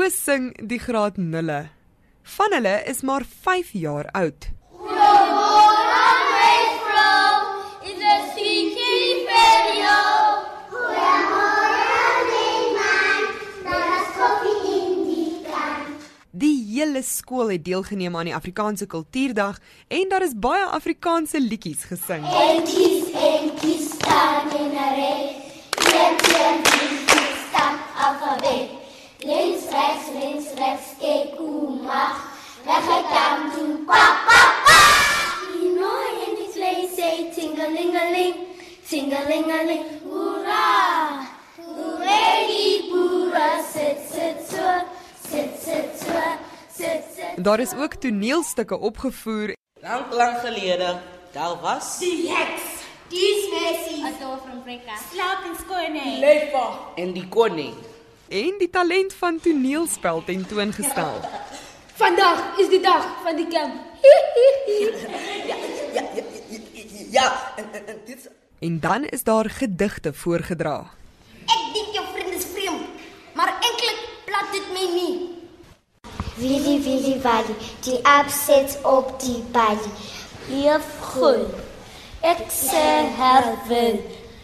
So sing die graad 0. Van hulle is maar 5 jaar oud. Die hele skool het deelgeneem aan die Afrikaanse Kultuurdag en daar is baie Afrikaanse liedjies gesing. Eentjies, eentjies staan in 'n ry. Een, een, drie, say ting-a-ling-a-ling, ting-a-ling-a-ling, hoera. Hooray, die boere sit, sit so, sit, sit so, sit, sit. Daar is ook toneelstukke opgevoer Lank lank gelede, daar was Die heks, die smessie, Adolf van Brekka. slaap in skone. Lefa en die koning. en die talent van toneelspel tentoongestel. Vandag is die dag van die kamp. Ja, ja, ja, ja, en, en, en dit En dan is daar gedigte voorgedra. Ek dink jou vriend is vreemd, maar eintlik plat dit my nie. Willy Willy Wally, die abset op die balie. Lief groen. Ek sê herwin.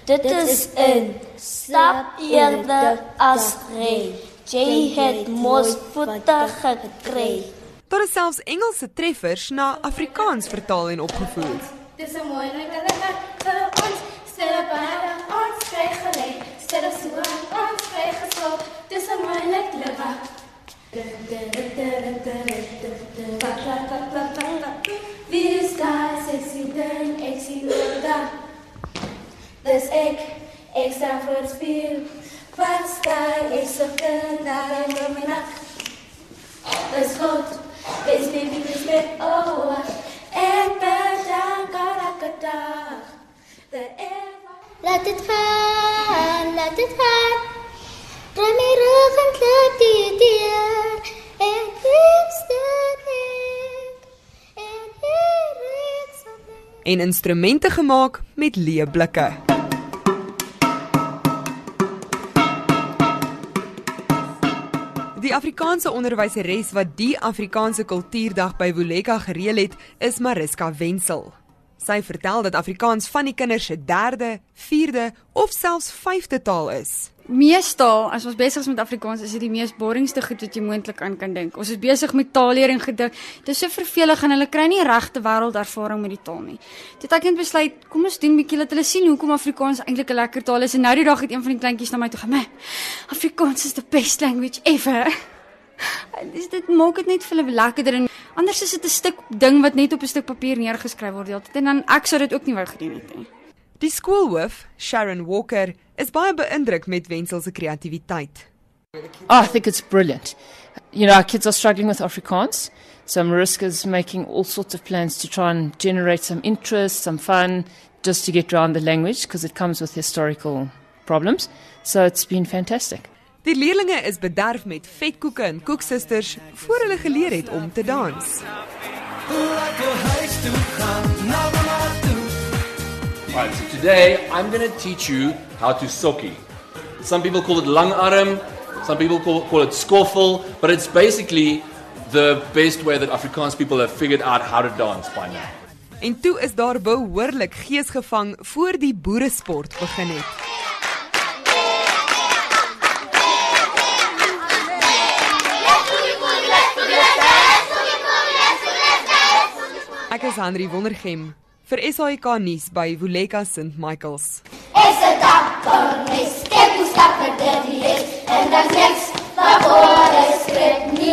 Dit is in. Slap eerder as rei. Jy het mos voete gekry. Daar is selfs Engelse treffers na Afrikaans vertaal en opgevoer. Dis 'n mooi lekker vir ons. Stel op aan ons kry gelê. Stel op so ons kry geslaap. Dis 'n mooi lekker Wie is daar? Sexy ding ek sien daar. Dis ek ek staan voor het spier. Wat staan ek so kan daar in my nak my rug en klap die deur En liefste ek En hier sal bly En instrumente gemaak met leeblikke. Die Afrikaanse onderwyseres wat die Afrikaanse Kultuurdag by Woleka gereël het, is Mariska Wenzel. Sy vertel dat Afrikaans van die kinders se derde, vierde of selfs vyfde taal is. Meestal as ons besig is met Afrikaans, is dit die mees boringste goed wat jy moontlik aan kan dink. Ons is besig met taalleer en gedik. Dit is so vervelig en hulle kry nie regte wêreldervaring met die taal nie. Dit ek het besluit, kom ons doen bietjie dat hulle sien hoekom Afrikaans eintlik 'n lekker taal is. En nou die dag het een van die kleintjies na my toe gekom. Afrikaans is the best language ever. Dis dit maak dit net vir hulle lekkerder en anders is dit 'n stuk ding wat net op 'n stuk papier neergeskryf word heeltyd en dan ek sou dit ook nie wou gedoen het nie. Die skoolhoof, Sharon Walker, is baie beïndruk met Wenzel se kreatiwiteit. Oh, I think it's brilliant. You know, our kids are struggling with Afrikaans. So Mariska's making all sorts of plans to try and generate some interest, some fun, just to get around the language because it comes with historical problems. So it's been fantastic. Die leerlinge is bederf met vetkoeke en koeksusters voor hulle geleer het om te dans. Right, so today I'm going to teach you how to soki. Some people call it langarm, some people call, call it skoffel, but it's basically the best way that Afrikaans people have figured out how to dance by now. En toe is daar behoorlik geesgevang voor die boeresport begin het. Ek is Henry Wondergem vir SAK nuus by Woleka St Michaels. Is dit dapper, mens, kyk hoe stap dit die les En dan maar voor is skrip nie